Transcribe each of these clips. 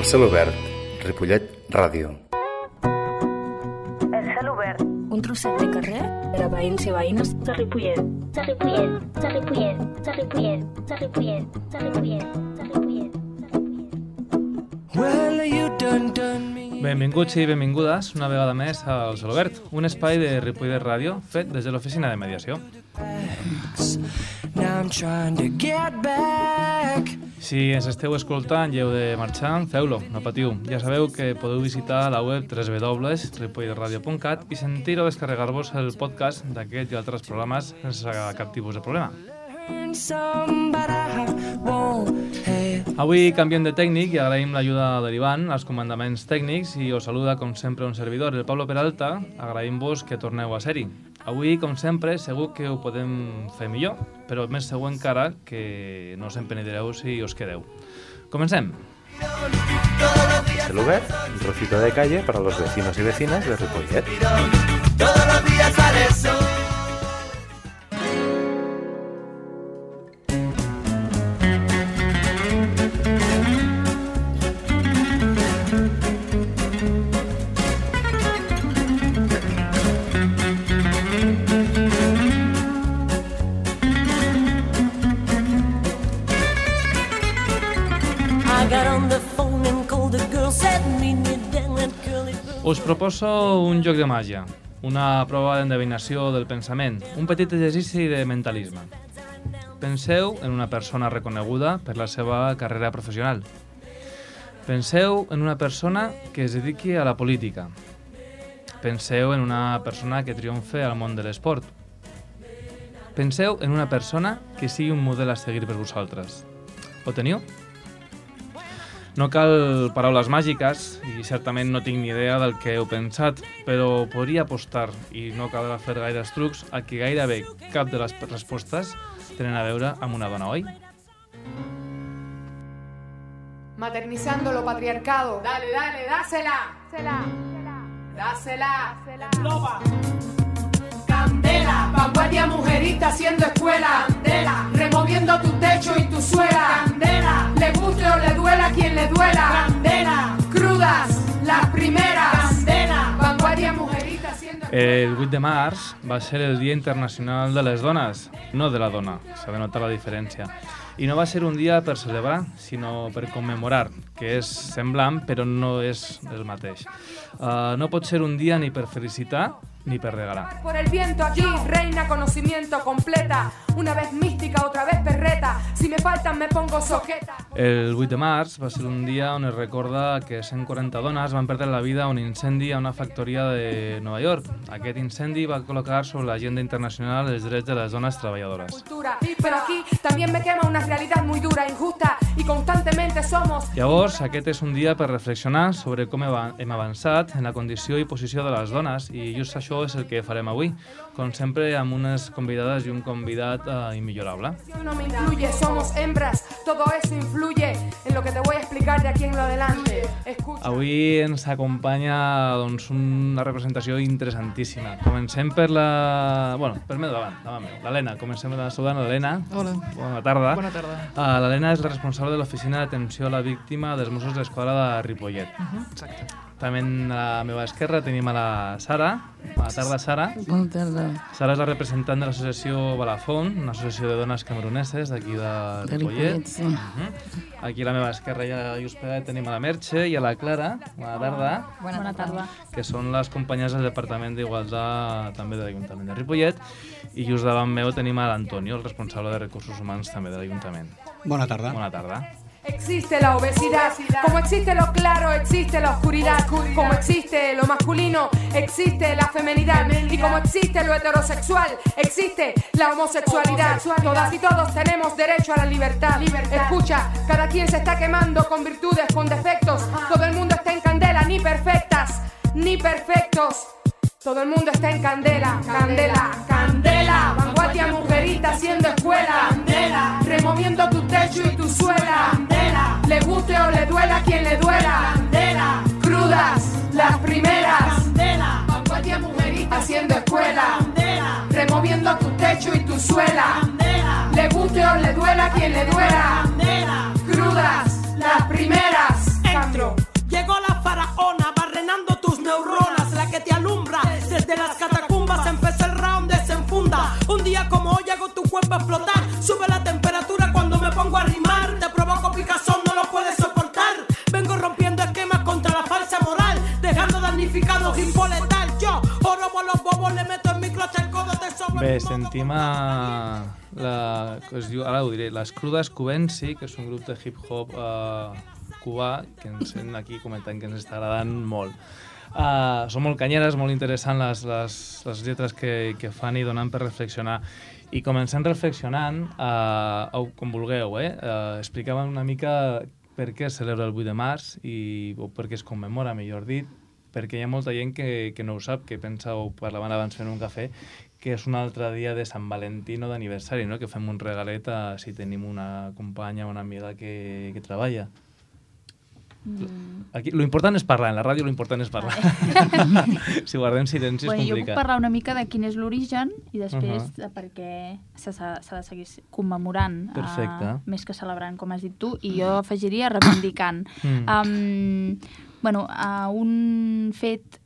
El cel obert, Ripollet Ràdio. El cel obert. Un trosset de carrer per a veïns i veïnes de Ripollet. De Ripollet, de Ripollet, de Ripollet, de Ripollet, de Ripollet, de Ripollet, de Ripollet. Benvinguts i benvingudes una vegada més al Cel Obert, un espai de Ripollet Ràdio fet des de l'oficina de mediació. Now I'm trying to get back. Si ens esteu escoltant i heu de marxar, feu-lo, no patiu. Ja sabeu que podeu visitar la web www.ripolletradio.cat i sentir o descarregar-vos el podcast d'aquest i altres programes sense cap tipus de problema. Avui canviem de tècnic i agraïm l'ajuda de l'Ivan, els comandaments tècnics i us saluda com sempre un servidor, el Pablo Peralta. Agraïm-vos que torneu a ser-hi. Avui, com sempre, segur que ho podem fer millor, però més segur encara que no us empenedireu si us quedeu. Comencem. Cel obert, un trocito de calle para los vecinos y vecinas de Ripollet. I got on the phone Us proposo un joc de màgia, una prova d'endevinació del pensament, un petit exercici de mentalisme. Penseu en una persona reconeguda per la seva carrera professional. Penseu en una persona que es dediqui a la política. Penseu en una persona que triomfe al món de l'esport. Penseu en una persona que sigui un model a seguir per vosaltres. Ho teniu? No cal paraules màgiques i certament no tinc ni idea del que heu pensat, però podria apostar, i no caldrà fer gaires trucs, a que gairebé cap de les respostes tenen a veure amb una dona, oi? Maternizando lo patriarcado. Dale, dale, dásela. Dásela. Loba. Candela. Vanguardia mujerita haciendo escuela. Candela. Removiendo tu techo y tu suela. Candela. Le guste o le duela a quien le duela. Candela. Crudas, las primeras. Candela. Vanguardia mujerita haciendo El 8 de març va ser el Dia Internacional de les Dones, no de la dona, s'ha de notar la diferència. I no va ser un dia per celebrar, sinó per commemorar, que és semblant però no és el mateix. Uh, no pot ser un dia ni per felicitar ni per regalar. Por el viento aquí, reina conocimiento completa. Una vez mística, otra vez perreta. Si me faltan, me pongo sojeta. El 8 de març va ser un dia on es recorda que 140 dones van perdre la vida a un incendi a una factoria de Nova York. Aquest incendi va col·locar sobre l'agenda internacional els drets de les dones treballadores. Cultura. Pero aquí también me quema una realidad muy dura, injusta y constantemente somos Llavors, aquest és un dia per reflexionar sobre com hem avançat en la condició i posició de les dones i just això és el que farem avui, com sempre amb unes convidades i un convidat eh, immillorable. no me incluye, somos hembras, todo eso influye en lo que te voy a explicar de aquí en lo adelante. Escucha. Avui ens acompanya doncs, una representació interessantíssima. Comencem per la... Bueno, per meu davant, davant meu. L'Helena, comencem la saludant l'Helena. Hola. Bona tarda. Bona tarda. Uh, L'Helena és la responsable de l'oficina d'atenció a la víctima dels Mossos d'Esquadra de Ripollet. Exacte. També a la meva esquerra tenim a la Sara. Bona tarda, Sara. Bona tarda. Sara és la representant de l'associació Balafont, una associació de dones cameruneses d'aquí de De Ripollet. Sí. Mhm. Aquí a la meva esquerra i a just pegat tenim a la Merche i a la Clara. Bona tarda. Bona tarda. que són les companyes del Departament d'Igualtat també de l'Ajuntament de Ripollet i just davant meu tenim a l'Antonio, el responsable de Recursos Humans també de l'Ajuntament. Bona tarda. Bona tarda. Existe la obesidad, como existe lo claro, existe la oscuridad, como existe lo masculino, existe la femenidad, y como existe lo heterosexual, existe la homosexualidad. Todas y todos tenemos derecho a la libertad. Escucha, cada quien se está quemando con virtudes, con defectos. Todo el mundo está en candela, ni perfectas, ni perfectos. Todo el mundo está en candela, candela. Techo y tu suela, candela. Le guste o le duela quien le duela, candela. Crudas, las primeras. Bé, sentim a... La, es diu, ara ho diré, les Crudes Cubensi, que és un grup de hip-hop eh, cubà, que ens sent aquí comentant que ens està agradant molt. Uh, són molt canyeres, molt interessants les, les, les lletres que, que fan i donen per reflexionar. I comencem reflexionant, uh, o com vulgueu, eh? Uh, explicaven una mica per què es celebra el 8 de març i, o per què es commemora, millor dit, perquè hi ha molta gent que, que no ho sap, que pensa, o parlaven abans fent un cafè, que és un altre dia de Sant Valentino d'aniversari, no? que fem un regalet a, si tenim una companya o una amiga que, que treballa. Mm. Aquí, lo important és parlar, en la ràdio lo important és parlar. si guardem silenci Bueno, és jo puc complicat. parlar una mica de quin és l'origen i després Ahà. de per què s'ha s'ha de seguir commemorant, Perfecte. Uh, més que celebrant, com has dit tu, i jo afegiria reivindicant. Mm. Um, bueno, uh, un fet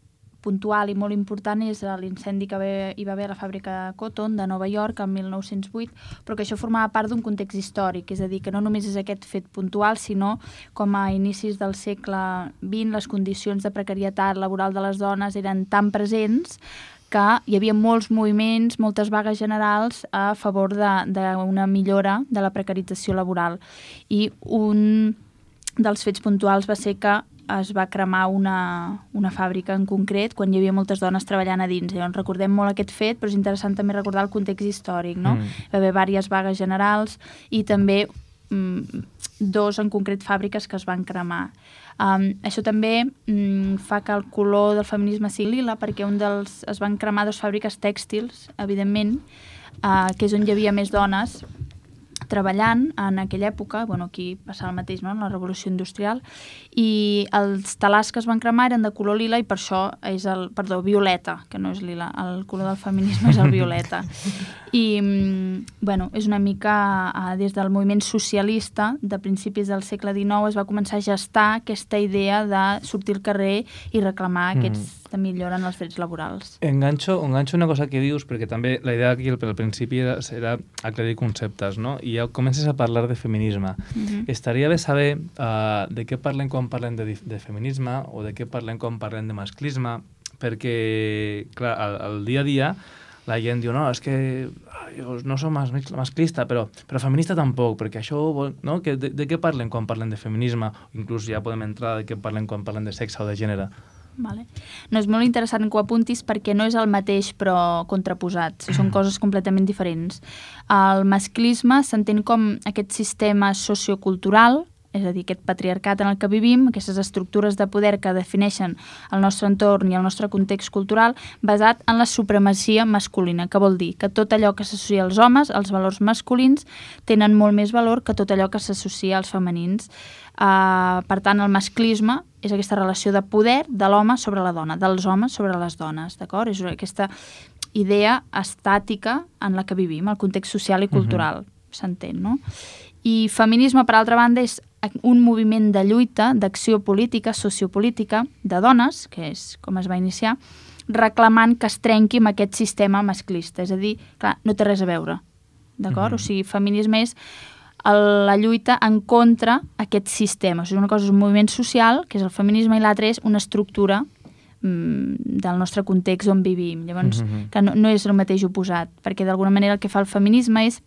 puntual i molt important és l'incendi que hi va haver a la fàbrica Cotton de Nova York en 1908, però que això formava part d'un context històric, és a dir, que no només és aquest fet puntual, sinó com a inicis del segle XX les condicions de precarietat laboral de les dones eren tan presents que hi havia molts moviments, moltes vagues generals a favor d'una millora de la precarització laboral. I un dels fets puntuals va ser que es va cremar una, una fàbrica en concret quan hi havia moltes dones treballant a dins. Llavors recordem molt aquest fet, però és interessant també recordar el context històric, no? Mm. Va haver diverses vagues generals i també mm, dos en concret fàbriques que es van cremar. Um, això també mm, fa que el color del feminisme sigui lila perquè un dels, es van cremar dos fàbriques tèxtils, evidentment, uh, que és on hi havia més dones treballant en aquella època, bueno, aquí passava el mateix, no?, en la revolució industrial, i els talars que es van cremar eren de color lila i per això és el, perdó, violeta, que no és lila, el color del feminisme és el violeta. I, mm, bueno, és una mica eh, des del moviment socialista de principis del segle XIX es va començar a gestar aquesta idea de sortir al carrer i reclamar aquests de millora en els drets laborals. Enganxo, enganxo una cosa que dius, perquè també la idea aquí al principi era, era aclarir conceptes, no? I ja comences a parlar de feminisme. Mhm. Estaria bé saber uh, de què parlem quan parlem de, de feminisme o de què parlem quan parlem de masclisme, perquè, clar, al, al dia a dia la gent diu, no, és que jo no som mas- masclista, però, però feminista tampoc, perquè això, vol, no? Que de, de què parlem quan parlem de feminisme? Inclús ja podem entrar de què parlem quan parlem de sexe o de gènere. Vale. No, és molt interessant que ho apuntis perquè no és el mateix però contraposat, són coses completament diferents. El masclisme s'entén com aquest sistema sociocultural, és a dir, aquest patriarcat en el que vivim, aquestes estructures de poder que defineixen el nostre entorn i el nostre context cultural, basat en la supremacia masculina, que vol dir que tot allò que s'associa als homes, els valors masculins, tenen molt més valor que tot allò que s'associa als femenins. Uh, per tant, el masclisme és aquesta relació de poder de l'home sobre la dona, dels homes sobre les dones, d'acord? És aquesta idea estàtica en la que vivim, el context social i cultural, uh -huh. s'entén, no? I feminisme, per altra banda, és un moviment de lluita, d'acció política, sociopolítica, de dones, que és com es va iniciar, reclamant que es trenqui amb aquest sistema masclista. És a dir, clar, no té res a veure, d'acord? Mhm. O sigui, feminisme és el, la lluita en contra aquest sistema. O sigui, una cosa és un moviment social, que és el feminisme, i l'altra és una estructura mm, del nostre context on vivim. Llavors, Mhm. que no, no és el mateix oposat, perquè d'alguna manera el que fa el feminisme és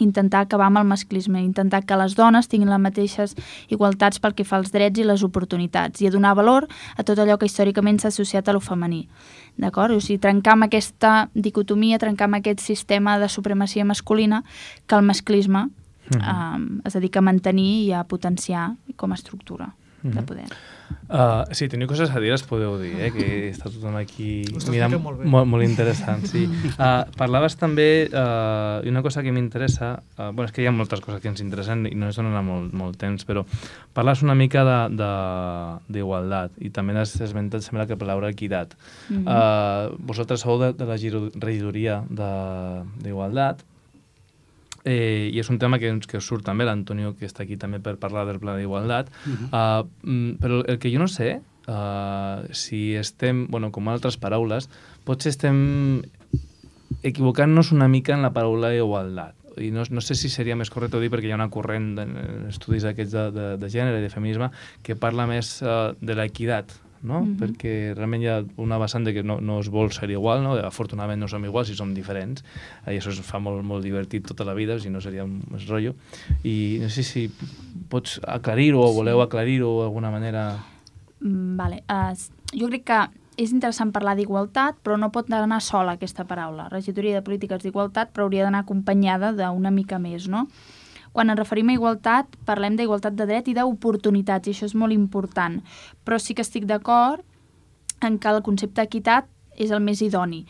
intentar acabar amb el masclisme, intentar que les dones tinguin les mateixes igualtats pel que fa als drets i les oportunitats i a donar valor a tot allò que històricament s'ha associat a lo femení. D'acord? O sigui, trencar amb aquesta dicotomia, trencar amb aquest sistema de supremacia masculina que el masclisme Mhm. eh, es dedica a mantenir i a potenciar com a estructura de Mhm. poder. Uh, sí, teniu coses a dir, les podeu dir, eh? que està tothom aquí mirant molt bé. molt, molt interessant. Sí. Uh, parlaves també, uh, i una cosa que m'interessa, uh, bueno, és que hi ha moltes coses que ens interessen i no ens donen molt, molt temps, però parles una mica de- de- d'igualtat i també has esmentat, sembla que per Laura Equitat. Uh, vosaltres sou de, de la regidoria de- d'Igualtat eh, i és un tema que, que surt també l'Antonio, que està aquí també per parlar del pla d'igualtat. Uh, mm, però el que jo no sé uh, si estem, bueno, com altres paraules, potser estem equivocant-nos una mica en la paraula igualtat. I no, no sé si seria més correcte dir perquè hi ha una corrent d'estudis aquests de, de, de gènere i de feminisme que parla més uh, de l'equitat, no? Mm -hmm. perquè realment hi ha una vessant de que no, no es vol ser igual, no? afortunadament no som iguals i som diferents, i això es fa molt, molt divertit tota la vida, si no seria un més rotllo, i no sé si pots aclarir-ho o voleu aclarir-ho d'alguna manera... Mm, vale. Uh, jo crec que és interessant parlar d'igualtat, però no pot anar sola aquesta paraula. Regidoria de Polítiques d'Igualtat, però hauria d'anar acompanyada d'una mica més, no? Quan ens referim a igualtat, parlem d'igualtat de dret i d'oportunitats, i això és molt important. Però sí que estic d'acord en que el concepte d'equitat és el més idoni.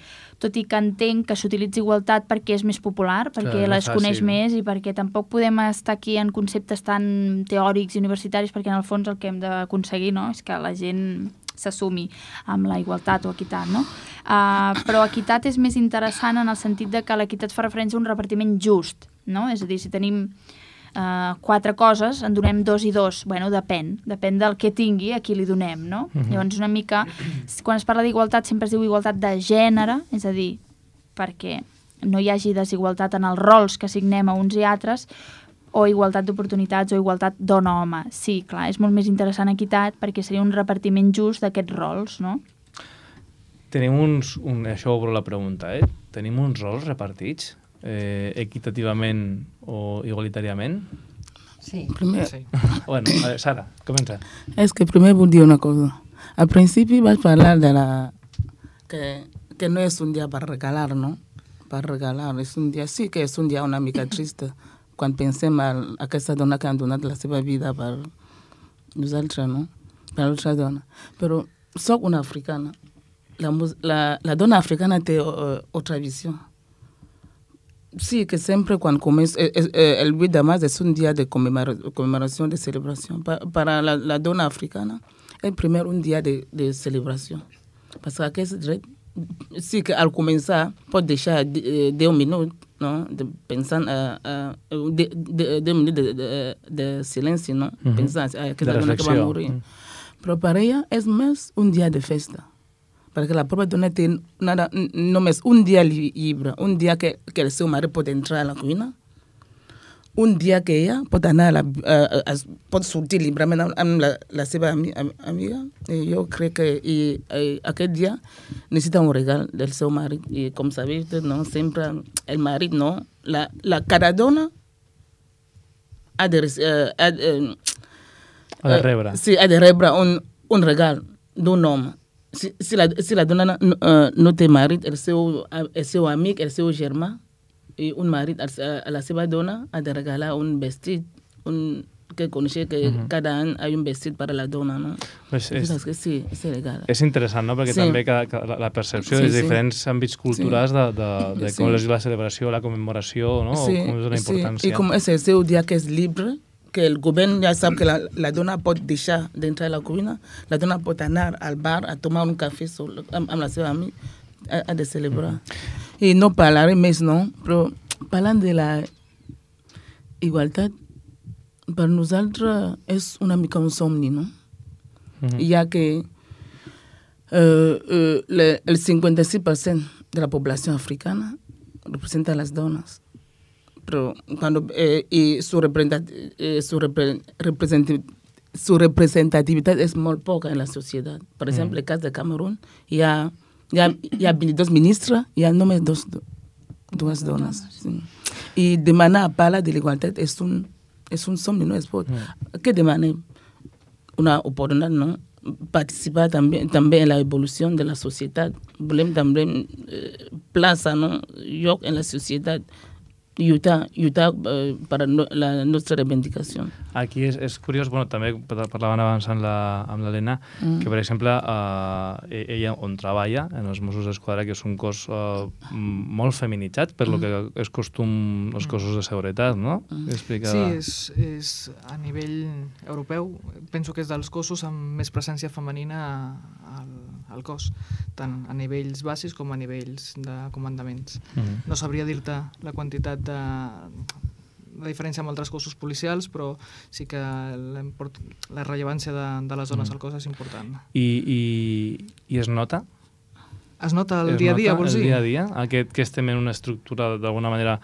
Tot i que entenc que s'utilitza igualtat perquè és més popular, perquè Clar, la és es coneix fàcil. més i perquè tampoc podem estar aquí en conceptes tan teòrics i universitaris perquè en el fons el que hem d'aconseguir no? és que la gent s'assumi amb la igualtat o equitat, no? Uh, però equitat és més interessant en el sentit de que l'equitat fa referència a un repartiment just, no? És a dir, si tenim uh, quatre coses, en donem dos i dos. Bueno, depèn. Depèn del que tingui, a qui li donem, no? Mhm. Llavors, una mica... Quan es parla d'igualtat sempre es diu igualtat de gènere, és a dir, perquè no hi hagi desigualtat en els rols que assignem a uns i altres, o igualtat d'oportunitats o igualtat dona-home. Sí, clar, és molt més interessant equitat perquè seria un repartiment just d'aquests rols, no? Tenim uns... Un, això obro la pregunta, eh? Tenim uns rols repartits eh, equitativament o igualitàriament? Sí. Primer, sí. Bueno, a veure, Sara, comença. és que primer vull dir una cosa. Al principi vaig parlar de la... que, que no és un dia per regalar, no? Per regalar, és un dia... Sí que és un dia una mica trist quan pensem en aquesta dona que han donat la seva vida per nosaltres, no? Per l'altra dona. Però soc una africana. La, la, la dona africana té uh, altra visió. Sí, que sempre quan comença... Eh, eh, eh, el 8 de març és un dia de commemora- commemoració, de celebració. Pa, para la, la dona africana és primer un dia de, de celebració. Parce que aquest dret, sí que al començar pot deixar eh, 10 minuts no? de, pensant, uh, uh, de, de, 10 minuts de, de, de silenci, no? Mhm. pensant ah, De aquesta dona que va reflexió. morir. Mm. Però per ella és més un dia de festa. Perquè la prova dona té nada, n- només un dia li- lliure, un dia que, que el seu marit pot entrar a la cuina, un dia que ella pot anar a la, uh, es, pot sortir lliurement amb, amb la, la seva ami, am, amiga. I jo crec que i, i, aquest dia necessita un regal del seu marit. I com sabeu, no? sempre el marit, no? La, la cada dona ha de, rece- eh, ha, de, Ha de eh, rebre. Sí, ha de rebre un, un regal d'un home. Si, si, la, si la dona no, uh, no té marit, el seu, el seu amic, el seu germà, i un marit a, a la seva dona ha de regalar un vestit, un, que coneixer que Mhm. cada any hi ha un vestit per a la dona, no? Pues és, És, que sí, és legal. és interessant, no? Perquè Sí. també cada, cada, la- la percepció Sí, dels sí. diferents àmbits culturals de, de, de Sí. com és la celebració, la commemoració, no? Sí, o com és sí. importància. I com és el seu dia que és llibre, que el govern ja sap que la, la dona pot deixar d'entrar a la cuina, la dona pot anar al bar a tomar un cafè sol, amb, amb la seva amiga, ha, ha de celebrar. I no parlaré més, no? Però parlant de la igualtat, per nosaltres és una mica un somni, no? Mhm. Ja que eh, eh, le, el 56% de la població africana representa les dones. Pero cuando eh, y su, eh, su, repre- su representatividad es muy poca en la sociedad. Por ejemplo, el caso de Camerún, ya, ya, ya 22 ministras, ya no me dos, dos donas. sí. Y demandar a pala de la igualdad es un, es un somnio, no es por. ¿Qué demanda? Una oportunidad, ¿no? Participar también, también en la evolución de la sociedad. Volem también eh, plaza, ¿no? Yo en la sociedad. Lluitar, lluitar eh, para no, la nostra reivindicació. Aquí és, és curiós, bueno, també par- parlaven abans amb l'Helena, Mm. que per exemple eh, ella on treballa, en els Mossos d'Esquadra, que és un cos eh, molt feminitzat per lo que és costum els cossos de seguretat, no? Explica... Sí, és, és a nivell europeu, penso que és dels cossos amb més presència femenina al, al cos, tant a nivells bàsics com a nivells de comandaments. Mhm. No sabria dir-te la quantitat de, la diferència amb altres cossos policials, però sí que la, rellevància de, de les dones Mm. al cos és important. I, i, i es nota? Es nota el es dia a dia, vols el dir? dia a dia? Aquest, que estem en una estructura d'alguna manera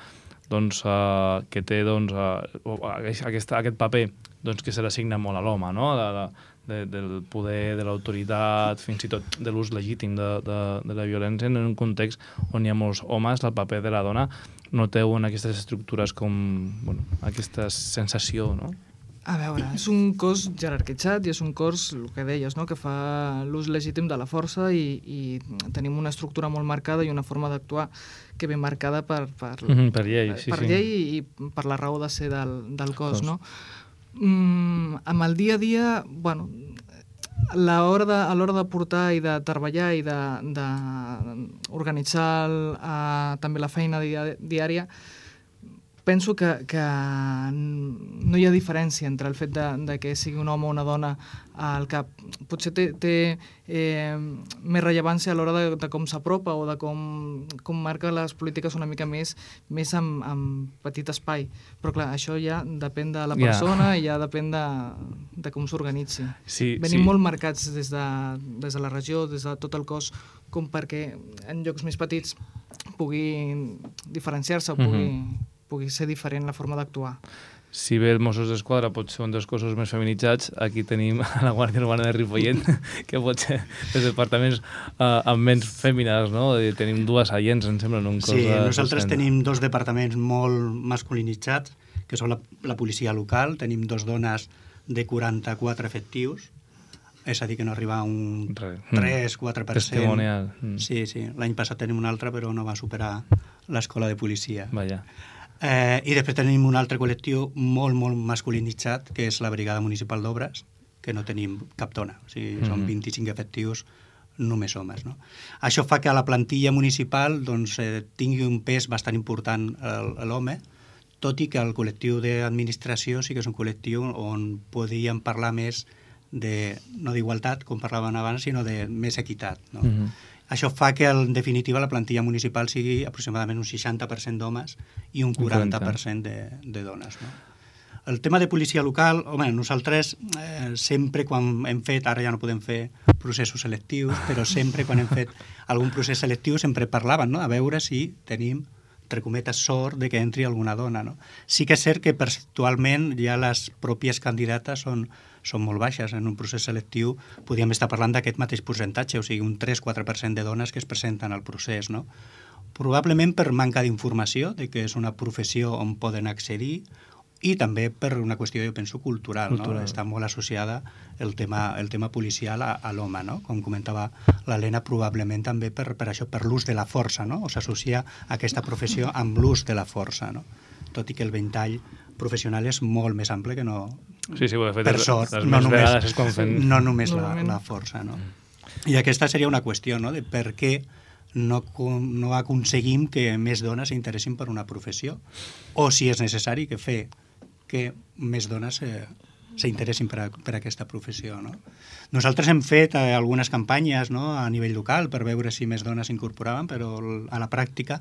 doncs, uh, que té doncs, uh, aquest, aquest paper doncs, que se l'assigna molt a l'home, no? de, de, de, del poder, de l'autoritat, fins i tot de l'ús legítim de, de, de la violència en un context on hi ha molts homes, el paper de la dona noteu en aquestes estructures com bueno, aquesta sensació, no? A veure, és un cos jerarquitzat i és un cos, el que deies, no? que fa l'ús legítim de la força i, i tenim una estructura molt marcada i una forma d'actuar que ve marcada per, per, Mhm, per llei, sí, per sí. llei i per la raó de ser del, del cos. Cos. No? Mm, amb el dia a dia, bueno, a l'hora de, a l'hora de portar i de treballar i d'organitzar uh, també la feina dia, diària, penso que, que no hi ha diferència entre el fet de, de que sigui un home o una dona al cap. Potser té, té eh, més rellevància a l'hora de, de com s'apropa o de com, com marca les polítiques una mica més, més amb, amb petit espai. Però clar, això ja depèn de la persona i ja depèn de, de com s'organitzi. Sí, Venim sí. molt marcats des de, des de la regió, des de tot el cos, com perquè en llocs més petits pugui diferenciar-se o pugui, pugui ser diferent la forma d'actuar. si bé el Mossos d'Esquadra pot ser un dels cossos més feminitzats, aquí tenim a la Guàrdia Urbana de Ripollet, que pot ser dels departaments uh, amb menys fèmines, no? Tenim dues agents, em sembla, en un cos Sí, de nosaltres 60. tenim dos departaments molt masculinitzats, que són la, la policia local, tenim dos dones de 44 efectius, és a dir, que no arriba a un Res. 3-4%. Testimonial. Mm. Sí, sí. L'any passat tenim un altre, però no va superar l'escola de policia. Vaja. Eh, I després tenim un altre col·lectiu molt, molt masculinitzat, que és la Brigada Municipal d'Obres, que no tenim cap dona. O sigui, són Mhm. 25 efectius només homes. No? Això fa que a la plantilla municipal doncs, eh, tingui un pes bastant important el- l'home, tot i que el col·lectiu d'administració sí que és un col·lectiu on podíem parlar més de, no d'igualtat, com parlaven abans, sinó de més equitat. No? Mhm. Això fa que, en definitiva, la plantilla municipal sigui aproximadament un 60% d'homes i un Un 40. 40% de, de dones. No? El tema de policia local, home, nosaltres eh, sempre quan hem fet, ara ja no podem fer processos selectius, però sempre quan hem fet algun procés selectiu sempre parlaven, no?, a veure si tenim entre cometes, sort de que entri alguna dona. No? Sí que és cert que percentualment ja les pròpies candidates són, són molt baixes. En un procés selectiu podríem estar parlant d'aquest mateix percentatge, o sigui, un 3-4% de dones que es presenten al procés. No? Probablement per manca d'informació de que és una professió on poden accedir i també per una qüestió, jo penso, cultural. Cultural. No? Està molt associada el tema, el tema policial a, a l'home, no? com comentava l'Helena, probablement també per, per això, per l'ús de la força, no? o s'associa aquesta professió amb l'ús de la força, no? tot i que el ventall professional és molt més ample que no... Sí, sí, ho he fet per les- sort, les no més només, quan fem- no només la, la força. No? I aquesta seria una qüestió, no?, de per què no, no aconseguim que més dones s'interessin per una professió, o si és necessari que fer que més dones eh, s'interessin per, a, per a aquesta professió. No? Nosaltres hem fet eh, algunes campanyes no, a nivell local per veure si més dones s'incorporaven, però a la pràctica,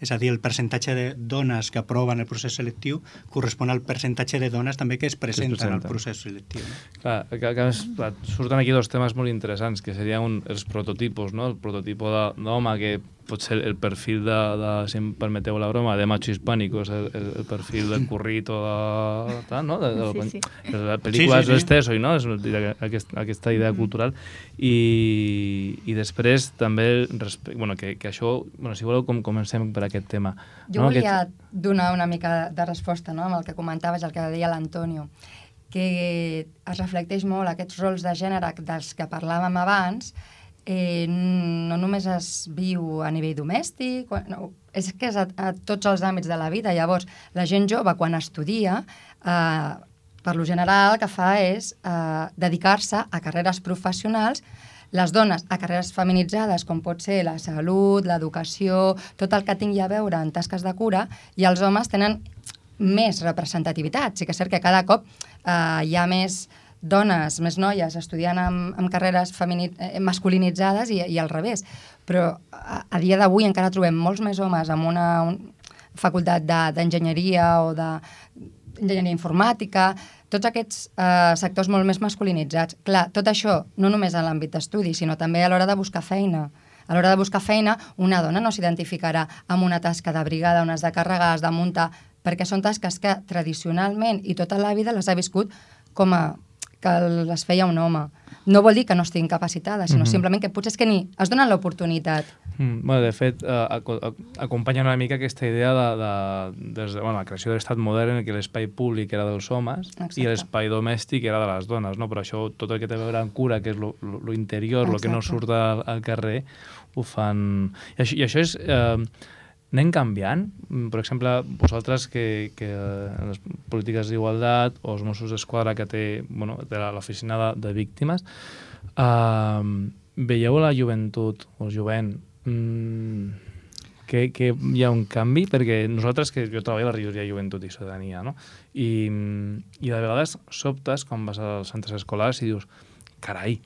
és a dir, el percentatge de dones que aproven el procés selectiu correspon al percentatge de dones també que es presenten, al presenten. procés selectiu. No? Clar, que, que clar, surten aquí dos temes molt interessants, que serien un, els prototipos, no? El prototipo de- d'home, que pot ser el perfil de, de, si em permeteu la broma, de macho hispànico, és el, el, el perfil del currito, de, tal, no? De, de, Sí, sí. de la pel·lícula Sí, sí, sí. és Esteso, no? És aquest, aquesta idea cultural. I, i després també, respe... bueno, que, que això, bueno, si voleu, com comencem per aquest tema. Jo no? volia donar una mica de resposta no? amb el que comentaves, el que deia l'Antonio, que es reflecteix molt aquests rols de gènere dels que parlàvem abans, eh, no només es viu a nivell domèstic, no, és que és a, a tots els àmbits de la vida. Llavors, la gent jove, quan estudia, eh, per lo general el que fa és eh, dedicar-se a carreres professionals les dones a carreres feminitzades, com pot ser la salut, l'educació, tot el que tingui a veure en tasques de cura, i els homes tenen més representativitat. Sí que és cert que cada cop eh, hi ha més dones, més noies estudiant amb, amb carreres eh, masculinitzades i, i al revés. Però a, a dia d'avui encara trobem molts més homes amb una un, facultat de- d'enginyeria o d'enginyeria informàtica, tots aquests eh, sectors molt més masculinitzats. Clar, tot això, no només en l'àmbit d'estudi, sinó també a l'hora de buscar feina. A l'hora de buscar feina, una dona no s'identificarà amb una tasca de brigada, on has de carregar, has de muntar, perquè són tasques que tradicionalment i tota la vida les ha viscut com a que les feia un home. No vol dir que no estiguin capacitades, sinó Mhm. simplement que potser és que ni es donen l'oportunitat. Mm, bueno, de fet, eh, aco- ac- acompanya una mica aquesta idea de, de, des de bueno, la creació de l'estat modern en què l'espai públic era dels homes Exacte. i l'espai domèstic era de les dones, no? però això, tot el que té a veure amb cura, que és lo, interior, el que no surt al, al carrer, ho fan... I això, i això és... Eh, anem canviant? Mm, Per exemple, vosaltres que, que eh, les polítiques d'igualtat o els Mossos d'Esquadra que té, bueno, té la- l'oficina de, de víctimes, eh, veieu la joventut o el jovent mm, que, que hi ha un canvi? Perquè nosaltres, que jo treballo a la regidoria Joventut i Ciutadania, no? I, mm, i de vegades sobtes quan vas als centres escolars i dius, carai,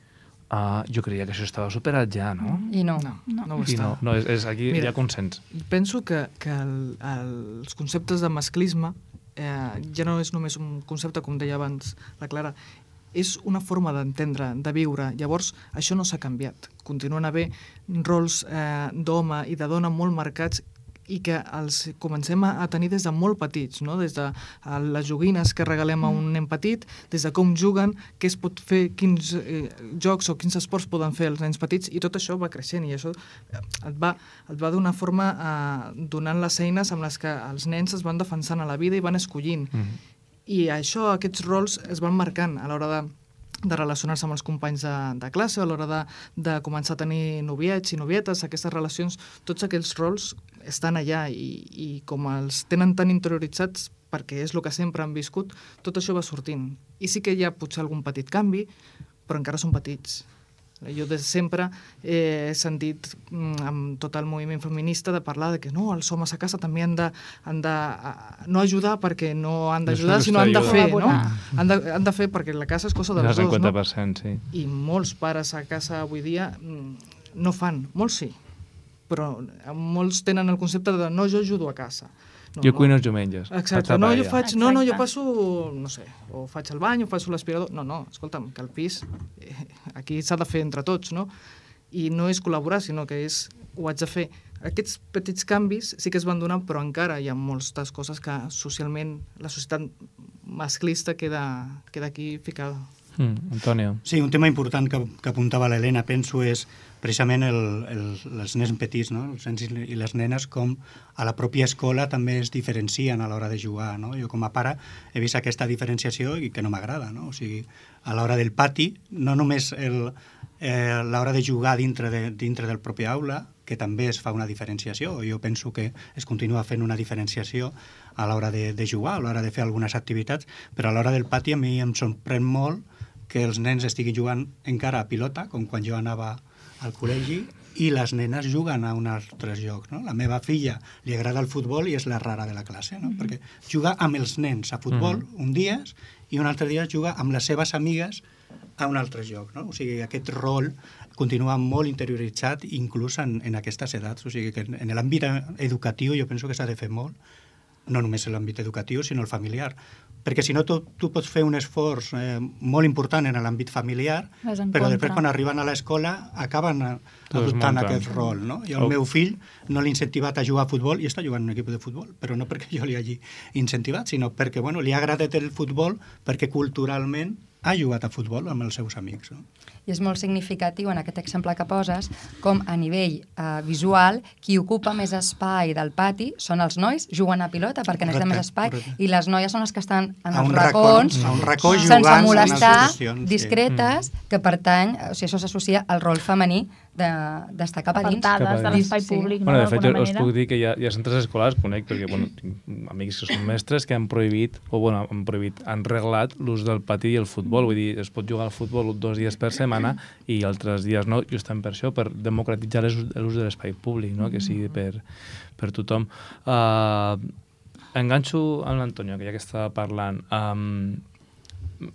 uh, jo creia que això estava superat ja, no? I no. No, no, no ho I està. no, no és, és aquí Mira, hi ha consens. Penso que, que el, el, els conceptes de masclisme eh, ja no és només un concepte, com deia abans la Clara, és una forma d'entendre, de viure. Llavors, això no s'ha canviat. Continuen a haver rols eh, d'home i de dona molt marcats i que els comencem a a tenir des de molt petits, no? des de eh, les joguines que regalem a un nen petit, des de com juguen, què es pot fer, quins eh, jocs o quins esports poden fer els nens petits, i tot això va creixent, i això eh, et va, et va d'una forma eh, donant les eines amb les que els nens es van defensant a la vida i van escollint. Mm -hmm. I això, aquests rols es van marcant a l'hora de, de relacionar-se amb els companys de, de classe, a l'hora de, de començar a tenir noviets i novietes, aquestes relacions, tots aquells rols estan allà i, i com els tenen tan interioritzats perquè és el que sempre han viscut, tot això va sortint. I sí que hi ha potser algun petit canvi, però encara són petits. Jo des de sempre eh, he sentit mm, amb tot el moviment feminista de parlar de que no, els homes a casa també han de, han de a, no ajudar perquè no han d'ajudar, No sinó han de fer, no? Han de, han de fer perquè la casa és cosa El dels dos, no? 50%, sí. I molts pares a casa avui dia mm, no fan, molts sí, però molts tenen el concepte de no, jo ajudo a casa. No, jo cuino els diumenges. Exacte, no, jo faig, no, no, jo passo, no sé, o faig el bany o faig l'aspirador. No, no, escolta'm, que el pis, eh, aquí s'ha de fer entre tots, no? I no és col·laborar, sinó que és, ho haig de fer. Aquests petits canvis sí que es van donar, però encara hi ha moltes coses que socialment la societat masclista queda, queda aquí ficada. Mm, Antonio. Sí, un tema important que, que apuntava l'Helena, penso, és precisament el, el, els nens petits, no? els nens i les nenes, com a la pròpia escola també es diferencien a l'hora de jugar. No? Jo com a pare he vist aquesta diferenciació i que no m'agrada. No? O sigui, a l'hora del pati, no només el, eh, l'hora de jugar dintre, de, dintre del propi aula, que també es fa una diferenciació, jo penso que es continua fent una diferenciació a l'hora de, de jugar, a l'hora de fer algunes activitats, però a l'hora del pati a mi em sorprèn molt que els nens estiguin jugant encara a pilota, com quan jo anava al col·legi, i les nenes juguen a uns altres jocs. No? La meva filla li agrada el futbol i és la rara de la classe, no? perquè juga amb els nens a futbol Mhm. un dia i un altre dia juga amb les seves amigues a un altre joc. No? O sigui, aquest rol continua molt interioritzat inclús en, en aquestes edats. O sigui, que en, en l'àmbit educatiu jo penso que s'ha de fer molt, no només en l'àmbit educatiu, sinó el familiar. Perquè si no, tu, tu pots fer un esforç eh, molt important en l'àmbit familiar, però contra. després quan arriben a l'escola acaben adoptant aquest rol. No? I el Oh. meu fill no l'he incentivat a jugar a futbol i està jugant en un equip de futbol, però no perquè jo li hagi incentivat, sinó perquè bueno, li ha agradat el futbol perquè culturalment ha jugat a futbol amb els seus amics. No? I és molt significatiu en aquest exemple que poses com a nivell eh, visual qui ocupa més espai del pati són els nois jugant a pilota perquè necessiten més espai correcte. i les noies són les que estan en A els un racó, racons a un racó sense jugant en molestar, institucions, sí. discretes, que pertany, o sigui, això s'associa al rol femení de- d'estar cap a dins. Apartades de Cap a l'espai Sí. públic, no? Bueno, de fet, us manera. puc dir que hi ha, hi ha centres escolars, conec, perquè bueno, tinc amics que són mestres que han prohibit, o bueno, han prohibit, han reglat l'ús del pati i el futbol. Vull dir, es pot jugar al futbol dos dies per setmana i altres dies no, justament per això, per democratitzar l'ús l'ús de l'espai públic, no? que sigui per, per tothom. Uh, enganxo amb l'Antonio, que ja que estava parlant. Um,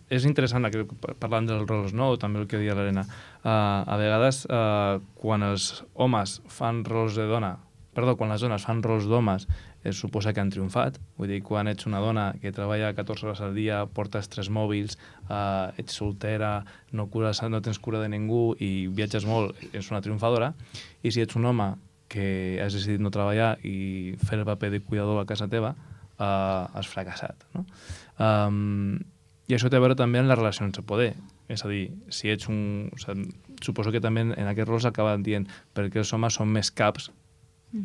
és interessant aquest, parlant dels rols, no? també el que deia l'Helena. Uh, a vegades, uh, quan els homes fan rols de dona perdó, quan les dones fan rols d'homes, es suposa que han triomfat. Vull dir, quan ets una dona que treballa 14 hores al dia, portes tres mòbils, eh, ets soltera, no, cures, no tens cura de ningú i viatges molt, és una triomfadora. I si ets un home que has decidit no treballar i fer el paper de cuidador a casa teva, eh, has fracassat. No? Um, I això té a veure també amb les relacions de poder. És a dir, si ets un... O sigui, suposo que també en aquests rols acaben dient perquè els homes són més caps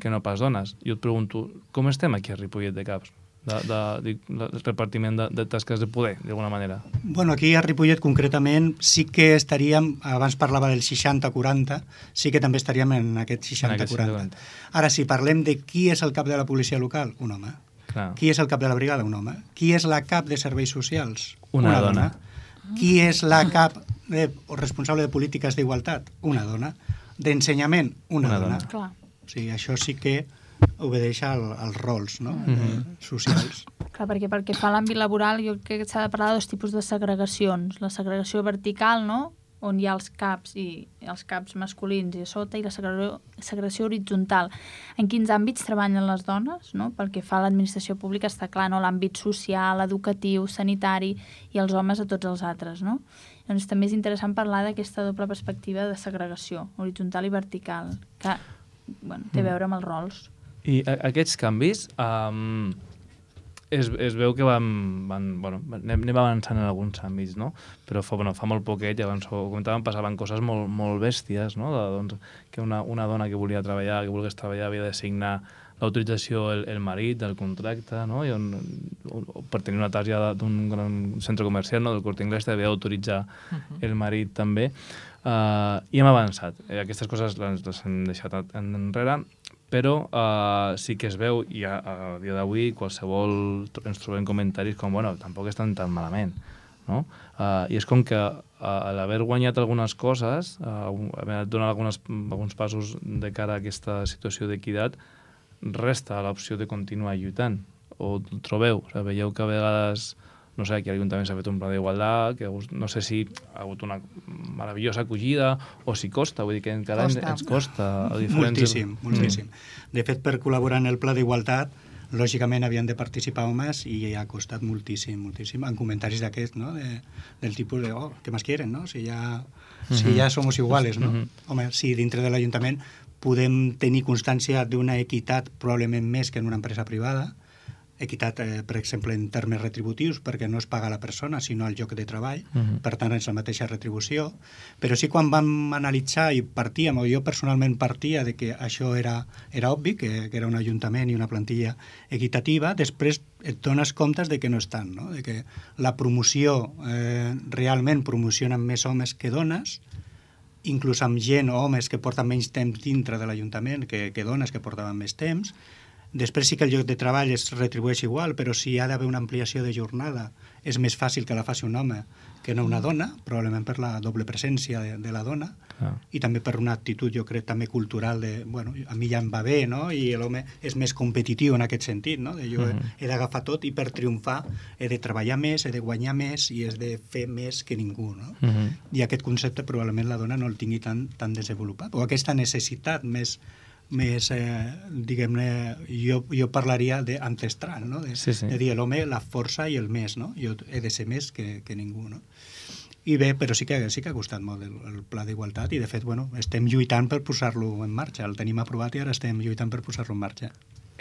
que no pas dones. Jo et pregunto, com estem aquí a Ripollet de caps? De, de, de, de repartiment de, de tasques de poder, d'alguna manera. Bueno, aquí a Ripollet concretament sí que estaríem, abans parlava del 60-40, sí que també estaríem en aquest 60-40. Ara, si parlem de qui és el cap de la policia local, un home. Clar. Qui és el cap de la brigada? Un home. Qui és la cap de serveis socials? Una dona. Qui és la cap de, o responsable de polítiques d'igualtat? Una dona. D'ensenyament? Una, Una dona. dona. Clar. O sigui, això sí que obedeix al, als rols no? Mhm. socials. Clar, perquè pel que fa a l'àmbit laboral jo crec que s'ha de parlar de dos tipus de segregacions. La segregació vertical, no?, on hi ha els caps i els caps masculins i a sota, i la segregació, segregació horitzontal. En quins àmbits treballen les dones? No? Pel que fa a l'administració pública està clar, no? l'àmbit social, educatiu, sanitari i els homes a tots els altres. No? Doncs també és interessant parlar d'aquesta doble perspectiva de segregació, horitzontal i vertical, que bueno, té a veure amb els rols. I a, aquests canvis um, es, es veu que van, van, bueno, anem, anem avançant en alguns àmbits, no? Però fa, bueno, fa molt poquet, ja abans ho comentàvem, passaven coses molt, molt bèsties, no? De, doncs, que una, una dona que volia treballar, que volgués treballar, havia de signar l'autorització el, el marit del contracte, no? I on, on, per tenir una targeta d'un gran centre comercial, no? del Corte Inglés, t'havia d'autoritzar uh -huh. el marit també. Uh, I hem avançat. Eh, aquestes coses les, les hem deixat en- enrere, però uh, sí que es veu, i a, a dia d'avui qualsevol ens trobem comentaris com, bueno, tampoc estan tan malament, no? Uh, I és com que uh, a l'haver guanyat algunes coses, uh, haver donat algunes, alguns passos de cara a aquesta situació d'equitat, resta l'opció de continuar lluitant. O trobeu? O sigui, veieu que a vegades no sé, aquí a l'Ajuntament s'ha fet un pla d'igualtat, que no sé si ha hagut una meravellosa acollida o si costa, vull dir que encara Costa. ens costa. A diferents... Moltíssim, moltíssim. De fet, per col·laborar en el Pla d'Igualtat, lògicament havien de participar homes i ha costat moltíssim, moltíssim, en comentaris d'aquest, no? De, del tipus de, oh, ¿qué más quieren, no? Si ja, si Mhm. ja somos iguales, no? Mhm. Home, si dintre de l'Ajuntament podem tenir constància d'una equitat probablement més que en una empresa privada, equitat, eh, per exemple, en termes retributius, perquè no es paga a la persona, sinó al lloc de treball, Mhm. per tant, és la mateixa retribució, però sí quan vam analitzar i partíem, o jo personalment partia de que això era, era obvi, que, que era un ajuntament i una plantilla equitativa, després et dones comptes de que no estan, no? de que la promoció eh, realment promocionen més homes que dones, inclús amb gent o homes que porten menys temps dintre de l'Ajuntament que, que dones que portaven més temps. Després sí que el lloc de treball es retribueix igual, però si hi ha d'haver una ampliació de jornada és més fàcil que la faci un home que no una dona, probablement per la doble presència de, de la dona Ah. i també per una actitud, jo crec, també cultural de, bueno, a mi ja em va bé, no? I l'home és més competitiu en aquest sentit, no? De jo Mhm. he d'agafar tot i per triomfar he de treballar més, he de guanyar més i he de fer més que ningú, no? Mhm. i aquest concepte probablement la dona no el tingui tan, tan desenvolupat, o aquesta necessitat més, més eh, diguem-ne, jo, jo parlaria d'ancestral, no? de, Sí, sí. de dir l'home, la força i el més, no? jo he de ser més que, que ningú. No? I bé, però sí que, sí que ha costat molt el, el pla d'igualtat i de fet bueno, estem lluitant per posar-lo en marxa, el tenim aprovat i ara estem lluitant per posar-lo en marxa.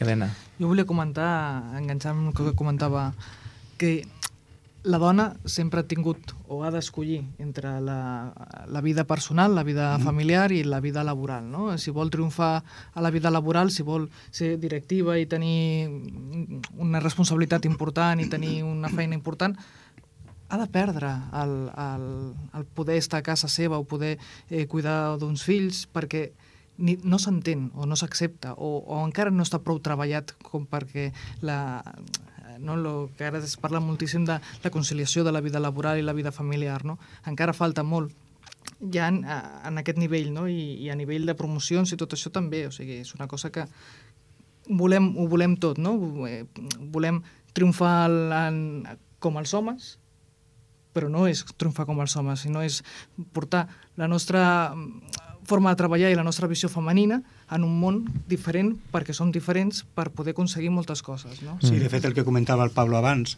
Helena. Jo volia comentar, enganxant amb el que comentava, que la dona sempre ha tingut o ha d'escollir entre la, la vida personal, la vida familiar i la vida laboral. No? Si vol triomfar a la vida laboral, si vol ser directiva i tenir una responsabilitat important i tenir una feina important, ha de perdre el, el, el poder estar a casa seva o poder eh, cuidar d'uns fills perquè ni, no s'entén o no s'accepta o, o encara no està prou treballat com perquè la, no, lo que ara es parla moltíssim de la conciliació de la vida laboral i la vida familiar, no? encara falta molt ja en, en aquest nivell, no? I, i a nivell de promocions i tot això també, o sigui, és una cosa que volem, ho volem tot, no? Eh, Volem triomfar en, com els homes, però no és triomfar com els homes, sinó és portar la nostra forma de treballar i la nostra visió femenina en un món diferent perquè som diferents per poder aconseguir moltes coses. No? Sí, de fet, el que comentava el Pablo abans,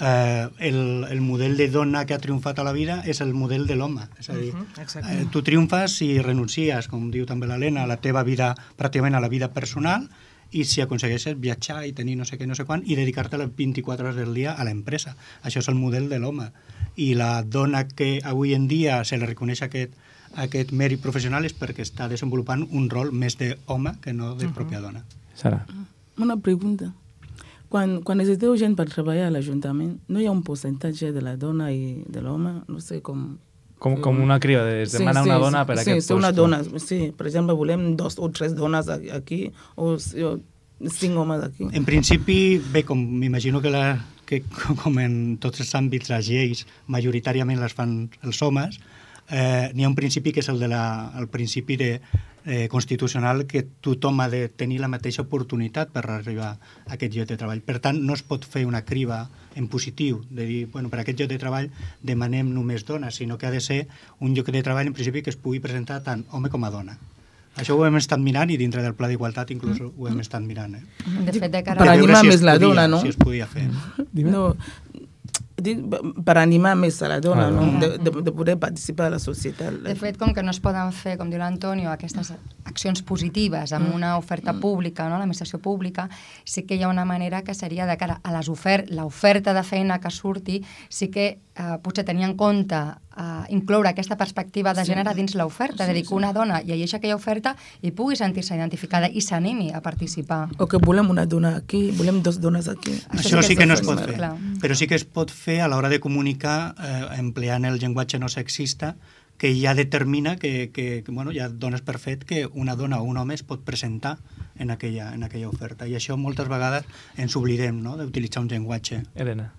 eh, el, el model de dona que ha triomfat a la vida és el model de l'home. És a dir, Uh -huh, exacte. eh, tu triomfes si renuncies, com diu també l'Helena, a la teva vida, pràcticament a la vida personal, i si aconsegueixes viatjar i tenir no sé què, no sé quan, i dedicar-te les 24 hores del dia a l'empresa. Això és el model de l'home. I la dona que avui en dia se li reconeix aquest, aquest mèrit professional és perquè està desenvolupant un rol més d'home que no de pròpia dona. Sara. Una pregunta. Quan, quan necessiteu gent per treballar a l'Ajuntament, no hi ha un percentatge de la dona i de l'home? No sé com... Com, com una criba, de, es demana una dona per a sí, aquest sí, una posto. dona, sí. Per exemple, volem dos o tres dones aquí o, o cinc homes aquí. En principi, bé, com m'imagino que, la, que com en tots els àmbits les lleis majoritàriament les fan els homes, eh, n'hi ha un principi que és el, de la, el principi de, eh, constitucional que tothom ha de tenir la mateixa oportunitat per arribar a aquest lloc de treball. Per tant, no es pot fer una criba en positiu, de dir, bueno, per aquest lloc de treball demanem només dones, sinó que ha de ser un lloc de treball en principi que es pugui presentar tant home com a dona. Això ho hem estat mirant i dintre del Pla d'Igualtat inclús ho hem estat mirant. Eh? De fet, de cara Per animar si es més la dona, no? Si es podia fer. No, per animar més a la dona, Ah, no? de, de, de poder participar a la societat. De fet, com que no es poden fer, com diu l'Antonio, aquestes accions positives amb una oferta pública, no? l'administració pública, sí que hi ha una manera que seria de cara a les ofer l'oferta de feina que surti, sí que eh, potser tenir en compte eh, incloure aquesta perspectiva de Sí. gènere dins l'oferta, és a dir, que una dona llegeixi aquella oferta i pugui sentir-se identificada i s'animi a participar. O que volem una dona aquí, volem dos dones aquí. Això sí que no es pot fer. clar. però sí que es pot fer a l'hora de comunicar eh, empleant el llenguatge no sexista que ja determina que, que, que bueno, ja dones per fet que una dona o un home es pot presentar en aquella, en aquella oferta. I això moltes vegades ens oblidem no? d'utilitzar un llenguatge. Helena.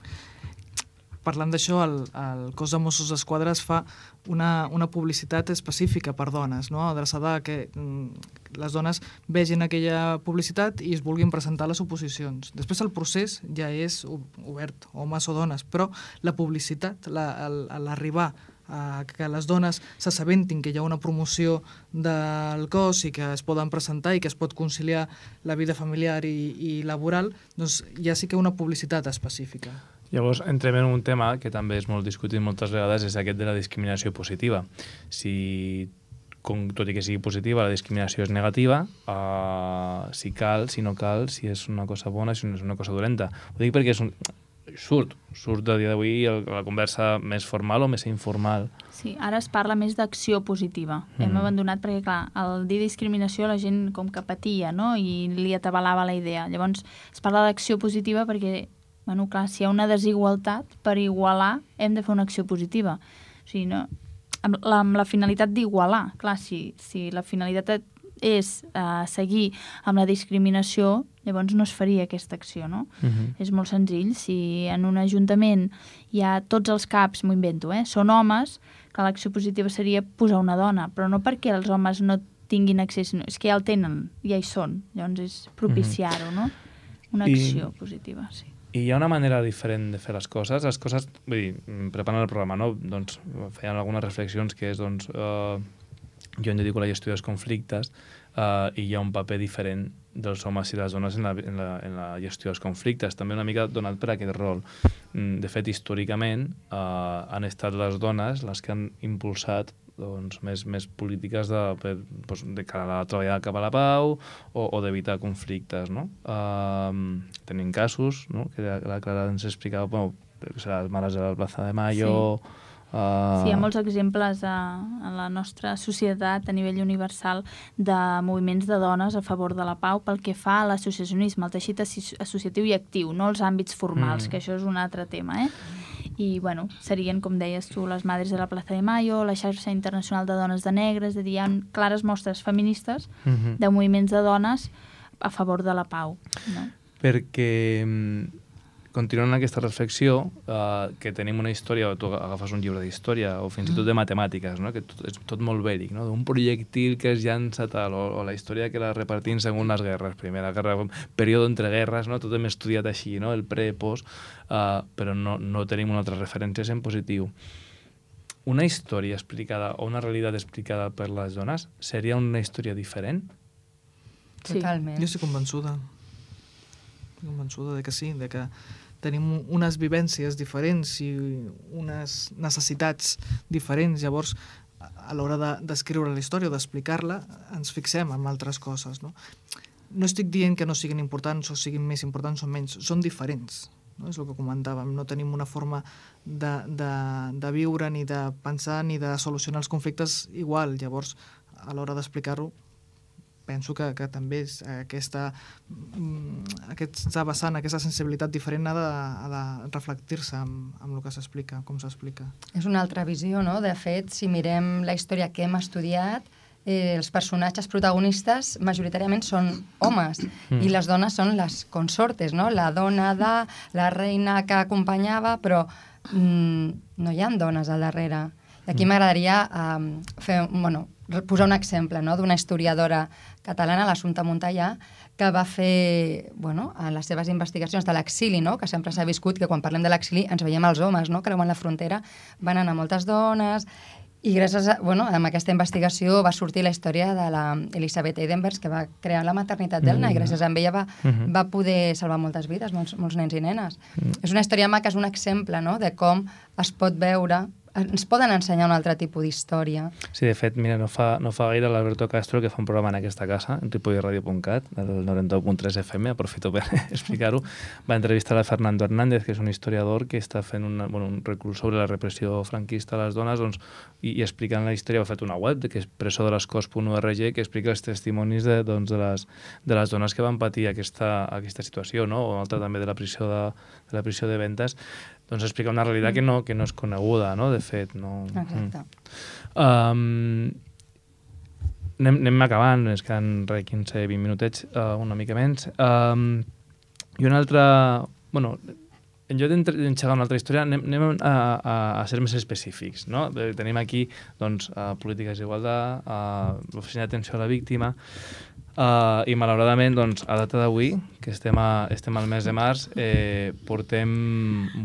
Parlant d'això, el, el cos de Mossos d'Esquadra es fa una, una publicitat específica per dones, no? adreçada a que mm, les dones vegin aquella publicitat i es vulguin presentar les oposicions. Després el procés ja és obert, homes o dones, però la publicitat, la- l'arribar a que les dones s'assabentin que hi ha una promoció del cos i que es poden presentar i que es pot conciliar la vida familiar i, i laboral, doncs ja sí que una publicitat específica. Llavors, entrem en un tema que també és molt discutit moltes vegades, és aquest de la discriminació positiva. Si, com, tot i que sigui positiva, la discriminació és negativa, uh, si cal, si no cal, si és una cosa bona, si no és una cosa dolenta. Ho dic perquè és un... surt, surt a dia d'avui el- la conversa més formal o més informal. Sí, ara es parla més d'acció positiva. Mm. Hem abandonat perquè, clar, al dir discriminació la gent com que patia, no?, i li atabalava la idea. Llavors, es parla d'acció positiva perquè, bueno, clar, si hi ha una desigualtat, per igualar hem de fer una acció positiva. O sigui, no, amb la, amb la finalitat d'igualar. Clar, si, si la finalitat és uh, seguir amb la discriminació, llavors no es faria aquesta acció, no? Uh -huh. És molt senzill. Si en un ajuntament hi ha tots els caps, m'ho invento, eh, són homes, que l'acció positiva seria posar una dona, però no perquè els homes no tinguin accés, no, és que ja el tenen, ja hi són. Llavors és propiciar-ho, no? Una I- acció positiva, sí. I hi ha una manera diferent de fer les coses. Les coses, vull dir, mm, preparant el programa, no? doncs, feien algunes reflexions que és, doncs, eh, jo em dedico a la gestió dels conflictes eh, i hi ha un paper diferent dels homes i les dones en la, en, la, en la gestió dels conflictes, també una mica donat per aquest rol. Mm, De fet, històricament eh, han estat les dones les que han impulsat doncs, més, més polítiques de, per, doncs, de cara a la treballar cap a la pau o, o d'evitar conflictes. No? Uh, tenim casos no? que la, la Clara ens explicava, bueno, les mares de la plaça de Mayo... Sí. Uh, Sí, hi ha molts exemples a, a la nostra societat a nivell universal de moviments de dones a favor de la pau pel que fa a l'associacionisme, el teixit associatiu i actiu, no els àmbits formals, mm. que això és un altre tema, eh? I, bueno, serien, com deies tu, les Madres de la Plaza de Mayo, la xarxa internacional de dones de negre, és a dir, hi ha clares mostres feministes Mhm. de moviments de dones a favor de la pau, no? perquè mm, continuant aquesta reflexió uh, que tenim una història, o tu agafes un llibre d'història o fins i tot de matemàtiques, no? que tot, és tot molt vèric, no? d'un projectil que es llança tal, o, o la història que la repartim segons les guerres, primera guerra, període entre guerres, no? tot hem estudiat així, no? el pre, post, uh, però no, no tenim unes altres referències en positiu. una història explicada o una realitat explicada per les dones seria una història diferent? Sí. Totalment. Jo estic convençuda. Convençuda de que sí, de que tenim unes vivències diferents i unes necessitats diferents. Llavors, a l'hora de- d'escriure la història o d'explicar-la, ens fixem en altres coses. No? no estic dient que no siguin importants o siguin més importants o menys, són diferents. No? És el que comentàvem, no tenim una forma de, de, de viure, ni de pensar, ni de solucionar els conflictes igual. Llavors, a l'hora d'explicar-ho, penso que, que també és aquesta, mm, aquesta vessant, aquesta sensibilitat diferent ha de, ha de reflectir-se amb, amb el que s'explica, com s'explica. És una altra visió, no? De fet, si mirem la història que hem estudiat, eh, els personatges protagonistes majoritàriament són homes Mm. i les dones són les consortes, no? La dona de, la reina que acompanyava, però mm, no hi ha dones al darrere. I aquí Mm. m'agradaria um, fer, bueno, posar un exemple no? d'una historiadora catalana, l'Assumpta Montellà, que va fer, bueno, en les seves investigacions de l'exili, no? que sempre s'ha viscut que quan parlem de l'exili ens veiem els homes, no? creuant la frontera, van anar moltes dones, i gràcies a, bueno, amb aquesta investigació va sortir la història de la Eidenberg, que va crear la maternitat d'Elna, Mm. i gràcies a ella va, Mhm. va poder salvar moltes vides, molts, molts nens i nenes. Mm. És una història maca, és un exemple no? de com es pot veure, ens poden ensenyar un altre tipus d'història. Sí, de fet, mira, no fa, no fa gaire l'Alberto Castro, que fa un programa en aquesta casa, en ripollradio.cat, el 91.3 FM, aprofito per explicar-ho, va entrevistar a Fernando Hernández, que és un historiador que està fent una, bueno, un recurs sobre la repressió franquista a les dones, doncs, i, i explicant la història, ha fet una web, que és presodelascos.org, que explica els testimonis de, doncs, de, les, de les dones que van patir aquesta, aquesta situació, no? o altra també de la prisió de, de, la prisió de ventes, doncs explica una realitat que no, que no és coneguda, no? de fet. No? Exacte. Um, anem, anem acabant, és que en re, 15-20 minutets, uh, una mica menys. Um, I una altra... Bueno, en lloc d'enxegar una altra història, anem, anem a, a, a ser més específics. No? Eh, Tenim aquí doncs, uh, polítiques d'igualtat, uh, l'oficina d'atenció a la víctima, Uh, I malauradament, doncs, a data d'avui, que estem, a, estem al mes de març, eh, portem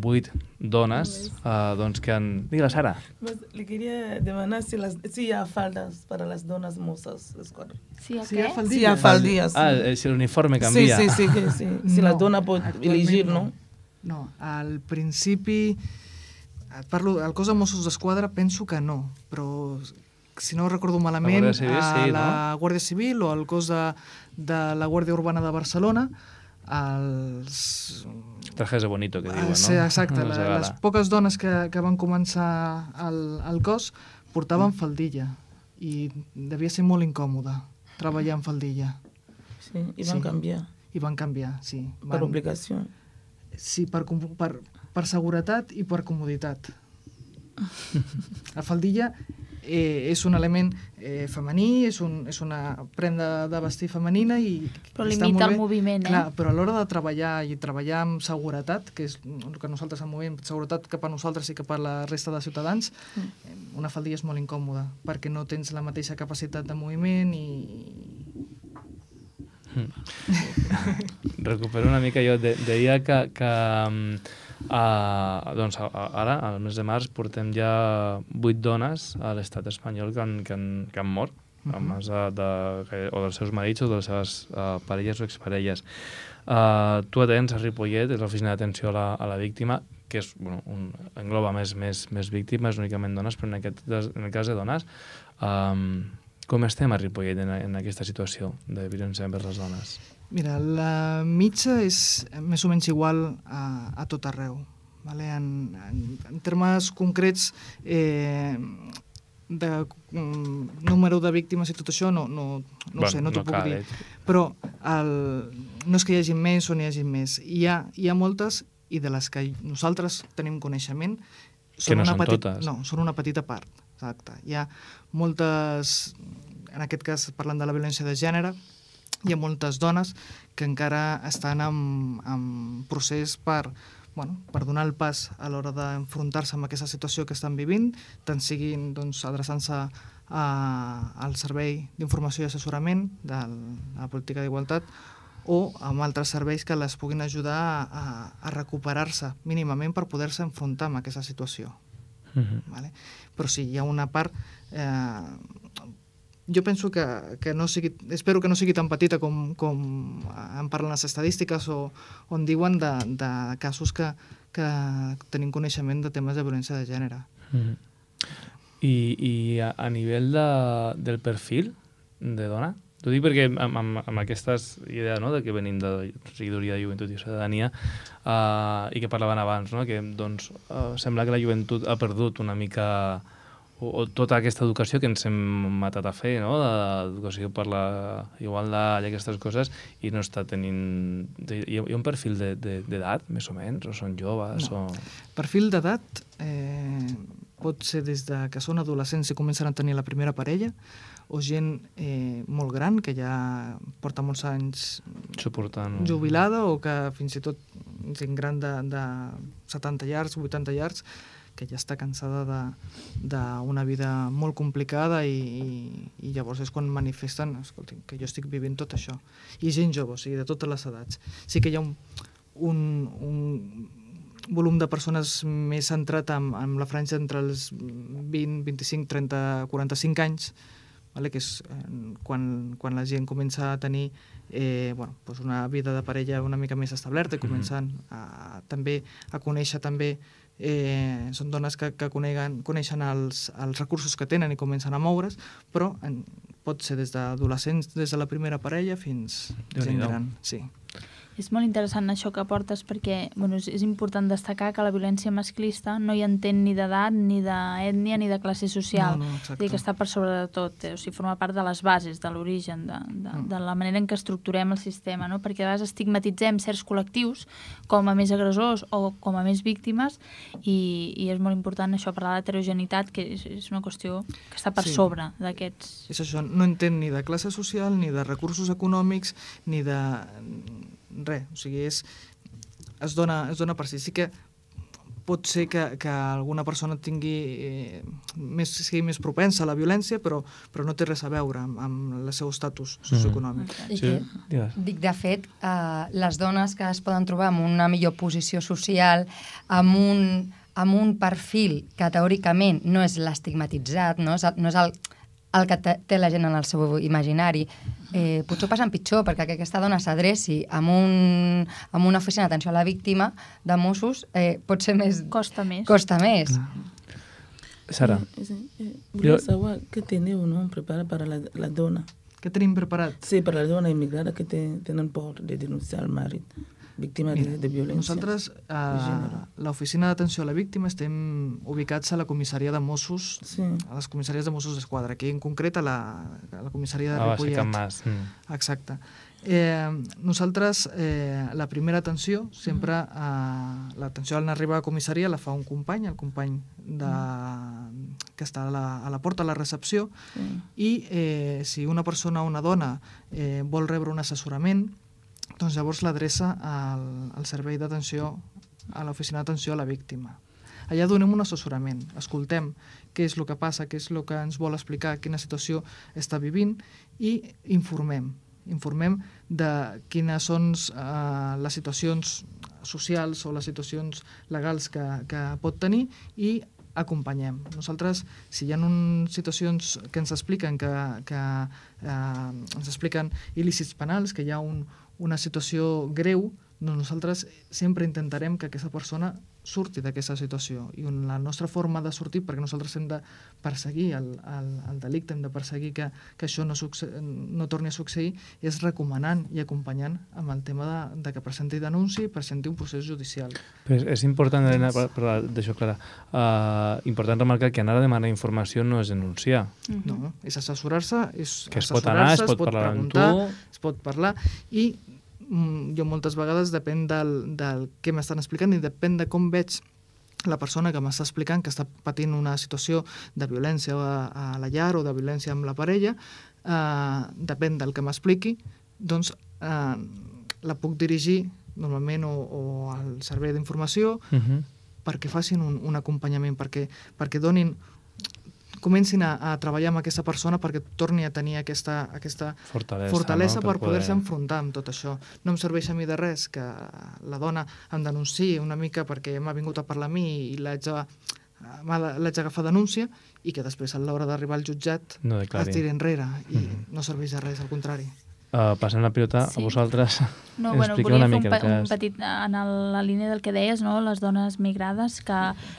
vuit dones uh, doncs, que han... Digue-la, Sara. Pues, le quería demanar si, las, si hay faldas para las donas mozas de escuadra. Sí, Si hay faldillas. Si hay faldillas. Ah, eh, si l'uniforme Sí, canvia. sí, sí, que sí. Si la dona pot elegir, no? No, al principi... et Parlo, al cos de Mossos d'Esquadra penso que no, però si no recordo malament, Guàrdia Civil, a sí, la no? Guàrdia Civil o al cos de, de la Guàrdia Urbana de Barcelona, els, Trajes de bonito, que diuen, no? Sí, exacte. No La, sé, ara. les poques dones que, que van començar al, al cos portaven Mm. faldilla i devia ser molt incòmode treballar amb faldilla. Sí, i van canviar. I van canviar, sí. Per Van, obligació. Sí, per, per, per seguretat i per comoditat. La faldilla eh, és un element eh, femení, és, un, és una prenda de vestir femenina i Però està limita molt el bé. moviment, eh? Clar, però a l'hora de treballar i treballar amb seguretat, que és el que nosaltres en movem, seguretat cap a nosaltres i cap a la resta de ciutadans, eh, una faldilla és molt incòmoda, perquè no tens la mateixa capacitat de moviment i... Recupero una mica jo. De, deia que, que uh, doncs, a, a- ara, al mes de març, portem ja vuit dones a l'estat espanyol que han, que han, que han mort uh Mhm. -huh. de, de, o dels seus marits o de les seves uh, parelles o exparelles. Uh, tu atens a Ripollet, és l'oficina d'atenció a, la, a la víctima, que és, bueno, un, engloba més, més, més víctimes, únicament dones, però en, aquest, en el cas de dones, um, com estem a Ripollet en, en aquesta situació de violència envers les dones? Mira, la mitja és més o menys igual a, a tot arreu. Vale? En, en, en termes concrets, eh, de mm, número de víctimes i tot això, no, no, no Bueno, ho sé, no t'ho no puc cal, dir. eh? Però el, no és que hi hagi més o n'hi hagi més. Hi ha, hi ha moltes i de les que nosaltres tenim coneixement Que no una són petit- totes. No, són una petita part. Exacte. Hi ha moltes, en aquest cas parlant de la violència de gènere, hi ha moltes dones que encara estan en, en procés per, bueno, per donar el pas a l'hora d'enfrontar-se amb aquesta situació que estan vivint, tant siguin doncs, adreçant-se al Servei d'Informació i Assessorament de la Política d'Igualtat o amb altres serveis que les puguin ajudar a, a recuperar-se mínimament per poder-se enfrontar amb aquesta situació. -huh. vale? però sí, hi ha una part eh, jo penso que, que no sigui, espero que no sigui tan petita com, com en parlen les estadístiques o on diuen de, de casos que, que tenim coneixement de temes de violència de gènere. Mm. I, i a, a nivell de, del perfil de dona, T'ho dic perquè amb, amb, amb aquestes idees no, de que venim de regidoria de joventut i ciutadania uh, i que parlaven abans, no, que doncs, uh, sembla que la joventut ha perdut una mica o, o tota aquesta educació que ens hem matat a fer, no? d'educació per la igualtat i aquestes coses, i no està tenint... Hi ha, hi ha un perfil d'edat, de, de, més o menys? O són joves? No. O... Perfil d'edat eh, pot ser des de que són adolescents i comencen a tenir la primera parella, o gent eh, molt gran, que ja porta molts anys Suportant. jubilada, o que fins i tot gent gran de, de 70 llargs, 80 llargs, que ja està cansada d'una vida molt complicada i, i, i llavors és quan manifesten escolti, que jo estic vivint tot això. I gent jove, o sigui, de totes les edats. Sí que hi ha un, un, un volum de persones més centrat en, en la franja entre els 20, 25, 30, 45 anys, vale? que és eh, quan, quan la gent comença a tenir eh, bueno, pues una vida de parella una mica més establerta i comencen a, també a conèixer també eh, són dones que, que coneguen, coneixen els, els recursos que tenen i comencen a moure's, però en, pot ser des d'adolescents, des de la primera parella fins gent gran. Sí. És molt interessant això que portes perquè bueno, és, és important destacar que la violència masclista no hi entén ni d'edat, ni d'ètnia, ni de classe social. No, no, és dir, que està per sobre de tot. Eh? O sigui, forma part de les bases, de l'origen, de, de, mm. de la manera en què estructurem el sistema, no? perquè a vegades estigmatitzem certs col·lectius com a més agressors o com a més víctimes i, i és molt important això, parlar d'heterogeneïtat, que és, és una qüestió que està per sí. sobre d'aquests... És això, no entén ni de classe social, ni de recursos econòmics, ni de res, o sigui, és, es, dona, es dona per si. Sí que pot ser que, que alguna persona tingui eh, més, sigui més propensa a la violència, però, però no té res a veure amb, amb el seu estatus mm. socioeconòmic. Mm. I que, dic, de fet, eh, les dones que es poden trobar en una millor posició social, amb un, amb un perfil que teòricament no és l'estigmatitzat, no és, no és el, el que té la gent en el seu imaginari, eh, potser passen pitjor, perquè que aquesta dona s'adreci amb, un, amb una oficina d'atenció a la víctima de Mossos, eh, pot ser més... Costa més. Costa més. Sara. Eh, eh, eh, volia saber què teniu no, preparat per a la, la dona. Què tenim preparat? Sí, per a la dona immigrada que té, tenen por de denunciar el marit víctima Mira, de, de violència. Nosaltres, a l'oficina d'atenció a la víctima, estem ubicats a la comissaria de Mossos, sí. a les comissàries de Mossos d'Esquadra, aquí en concret a la, a la comissaria de ah, Ripollet. Ah, Mas. Mm. Exacte. Eh, nosaltres, eh, la primera atenció, sempre, eh, l'atenció al arribar a comissaria la fa un company, el company de, que està a la, a la porta, a la recepció, sí. i eh, si una persona o una dona eh, vol rebre un assessorament, doncs llavors l'adreça al, al servei d'atenció, a l'oficina d'atenció a la víctima. Allà donem un assessorament, escoltem què és el que passa, què és el que ens vol explicar, quina situació està vivint i informem. Informem de quines són eh, les situacions socials o les situacions legals que, que pot tenir i acompanyem. Nosaltres, si hi ha un, situacions que ens expliquen que, que eh, ens expliquen il·lícits penals, que hi ha un, una situació greu, doncs nosaltres sempre intentarem que aquesta persona surti d'aquesta situació i la nostra forma de sortir, perquè nosaltres hem de perseguir el, el, el delicte, hem de perseguir que, que això no, succe, no torni a succeir, és recomanant i acompanyant amb el tema de, de que presenti denunci i presenti un procés judicial. Però és, és important, Elena, d'això, Clara, uh, important remarcar que anar a demanar informació no és denunciar. Mm -hmm. No, és assessorar-se, és que es pot anar, es pot, es pot parlar preguntar, amb tu... es pot parlar i jo moltes vegades depèn del, del què m'estan explicant i depèn de com veig la persona que m'està explicant que està patint una situació de violència a, a la llar o de violència amb la parella, eh, depèn del que m'expliqui, doncs eh, la puc dirigir normalment o, o al servei d'informació uh -huh. perquè facin un, un acompanyament, perquè, perquè donin comencin a, a treballar amb aquesta persona perquè torni a tenir aquesta, aquesta fortalesa, fortalesa no? per, per poder-se poder enfrontar amb tot això. No em serveix a mi de res que la dona em denunciï una mica perquè m'ha vingut a parlar a mi i l'haig va, l'haig d'agafar denúncia i que després a l'hora d'arribar al jutjat No es tiri enrere i Mhm. no serveix de res, al contrari. Uh, passant la pilota Sí. a vosaltres. No, bueno, volia una fer mica un, pe un petit, en el, la línia del que deies, no? les dones migrades, que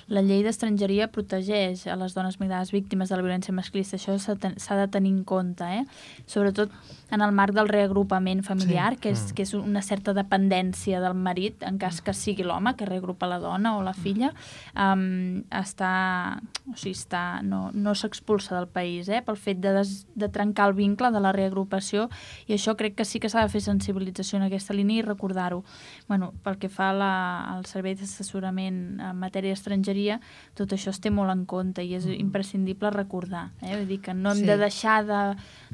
la llei d'estrangeria protegeix a les dones migrades víctimes de la violència masclista. Això s'ha de tenir en compte, eh? sobretot en el marc del reagrupament familiar, Sí. que, és, Mm. que és una certa dependència del marit, en cas que sigui l'home que reagrupa la dona o la filla, um, està, o sigui, està, no, no s'expulsa del país eh? pel fet de, des, de trencar el vincle de la reagrupació i això crec que sí que s'ha de fer sensibilització en aquesta línia i recordar-ho. Bueno, pel que fa a la, al servei d'assessorament en matèria d'estrangeria, tot això es té molt en compte i és imprescindible recordar. Eh? Vull dir que no hem Sí. de deixar de...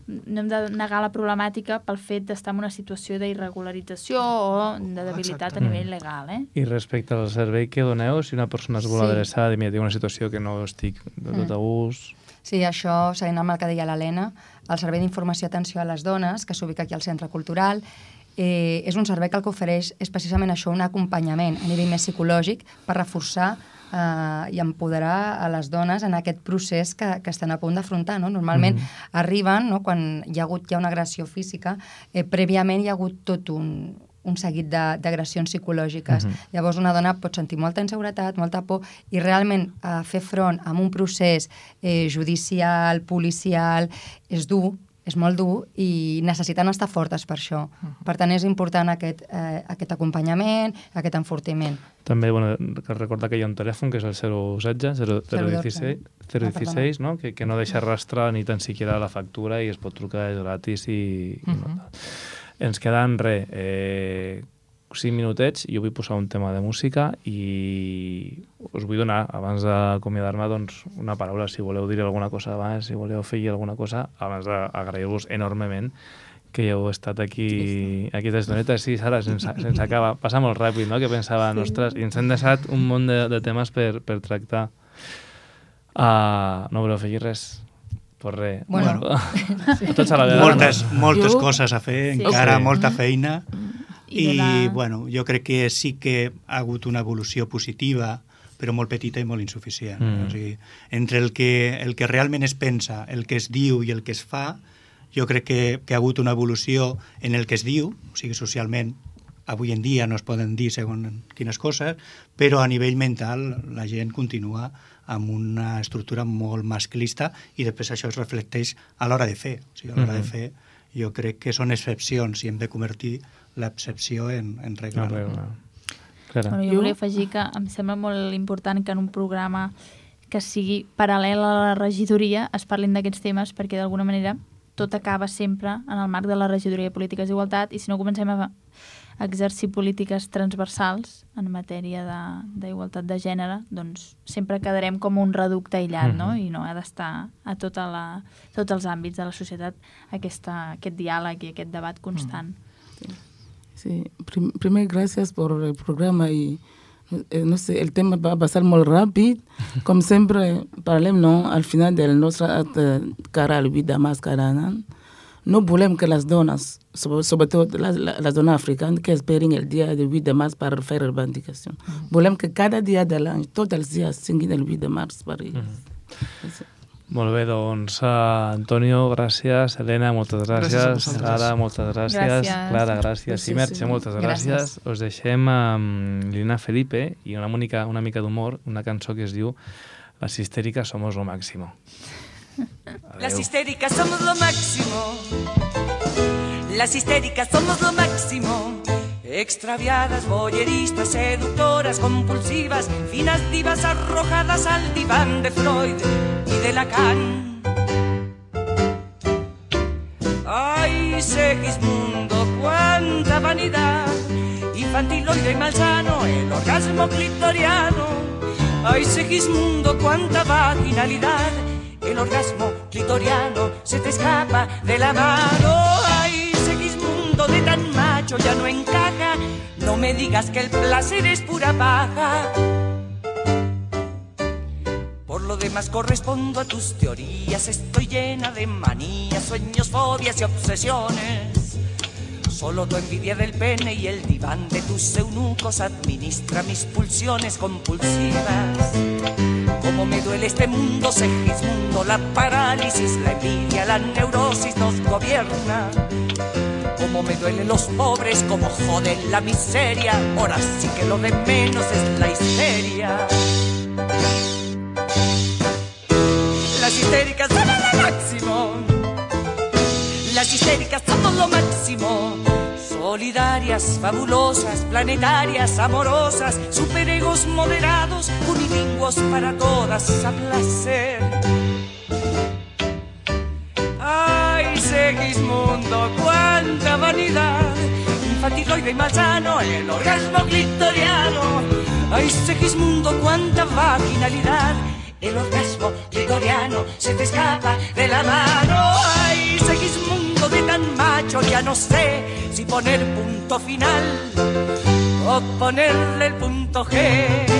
no hem de negar la problemàtica pel fet d'estar en una situació d'irregularització o de debilitat a Exacte. nivell legal. Eh? I respecte al servei que doneu, si una persona es vol Sí. adreçar i mira, tinc una situació que no estic de tot a Mm. gust... Sí, això, seguint amb el que deia l'Helena, el Servei d'Informació i Atenció a les Dones, que s'ubica aquí al Centre Cultural, eh, és un servei que el que ofereix és precisament això, un acompanyament a nivell més psicològic per reforçar eh, i empoderar a les dones en aquest procés que, que estan a punt d'afrontar. No? Normalment Mhm. arriben, no, quan hi ha hagut ja una agressió física, eh, prèviament hi ha hagut tot un, un seguit de- d'agressions psicològiques. Mhm. Llavors una dona pot sentir molta inseguretat, molta por, i realment eh, fer front a un procés eh, judicial, policial, és dur, és molt dur i necessiten estar fortes per això. Per tant, és important aquest, eh, aquest acompanyament, aquest enfortiment. També, bueno, cal recordar que hi ha un telèfon que és el 016, 0, 016, 016 no? que, que no deixa rastrar ni tan siquiera la factura i es pot trucar, és gratis i... Uh Mhm. -huh. Ens queden, res, eh, 5 minutets, jo vull posar un tema de música i us vull donar, abans d'acomiadar-me, doncs, una paraula, si voleu dir alguna cosa abans, si voleu fer alguna cosa, abans d'agrair-vos enormement que heu estat aquí, aquí aquesta estoneta. Sí, Sara, sense, sense acabar. Passa molt ràpid, no?, que pensava, sí. ostres, i ens hem deixat un munt de, de temes per, per tractar. Uh, no voleu fer res? Pues res. Bueno. sí. Tots a la vegada. Moltes, no? moltes coses a fer, Sí. encara Sí. molta feina. I I, la- bueno, jo crec que sí que ha hagut una evolució positiva, però molt petita i molt insuficient. Mm. O sigui, entre el que, el que realment es pensa, el que es diu i el que es fa, jo crec que, que ha hagut una evolució en el que es diu, o sigui, socialment avui en dia no es poden dir segons quines coses, però a nivell mental la gent continua amb una estructura molt masclista i després això es reflecteix a l'hora de fer. O sigui, a l'hora Mhm. de fer jo crec que són excepcions i hem de convertir l'excepció en, en regla. Regla. Clara. Bueno, jo volia afegir que em sembla molt important que en un programa que sigui paral·lel a la regidoria es parlin d'aquests temes perquè d'alguna manera tot acaba sempre en el marc de la regidoria de polítiques d'igualtat i si no comencem a exercir polítiques transversals en matèria de- d'igualtat de, de gènere, doncs sempre quedarem com un reducte aïllat, no? Mhm. I no ha d'estar a tota la, tots els àmbits de la societat aquesta, aquest diàleg i aquest debat constant. Sí, prim- primer gracias por el programa y eh, no sé, el tema va a pasar muy rápido. Como siempre, parlem no, al final de nuestra eh, cara a la vida máscara, no? No volem que les dones, sobre- sobretot les, les dones africanes, que esperin el dia de 8 de març per fer reivindicació. Volem que cada dia de l'any, tots els dies, siguin el 8 de març per ells. Molt bé, doncs, uh, Antonio, gràcies. Helena, moltes Gràcies gràcies. Sara, moltes gràcies. Gràcies. Clara, gràcies. Gràcies, I Merche, sí. moltes gràcies. Gràcies. Us deixem amb Lina Felipe i una, única, una mica d'humor, una cançó que es diu Las histéricas somos lo máximo. Las histéricas somos lo máximo. Las histéricas somos lo máximo. Extraviadas, boyeristas, seductoras, compulsivas, finas divas arrojadas al diván de Freud y de Lacan. Ay, Segismundo, cuánta vanidad, infantiloide y malsano, el orgasmo clitoriano. Ay, Segismundo, cuánta vaginalidad, el orgasmo clitoriano se te escapa de la mano. Ay, Segismundo, de tan macho ya no encaja, no me digas que el placer es pura paja. Por lo demás correspondo a tus teorías, estoy llena de manías, sueños, fobias y obsesiones. Solo tu envidia del pene y el diván de tus eunucos administra mis pulsiones compulsivas. Cómo me duele este mundo, Segismundo, la parálisis, la envidia, la neurosis nos gobierna. Cómo me duelen los pobres, cómo joden la miseria. Ahora sí que lo de menos es la histeria. Las histéricas Solidarias, fabulosas, planetarias, amorosas, superegos moderados, unilingüos para todas a placer. Ay, Segismundo, cuánta vanidad, infantiloide y malsano, el orgasmo clitoriano. Ay, Segismundo, cuánta vaginalidad, el orgasmo clitoriano se te escapa de la mano. Ay, Segismundo tan macho, ya no sé si poner punto final o ponerle el punto G.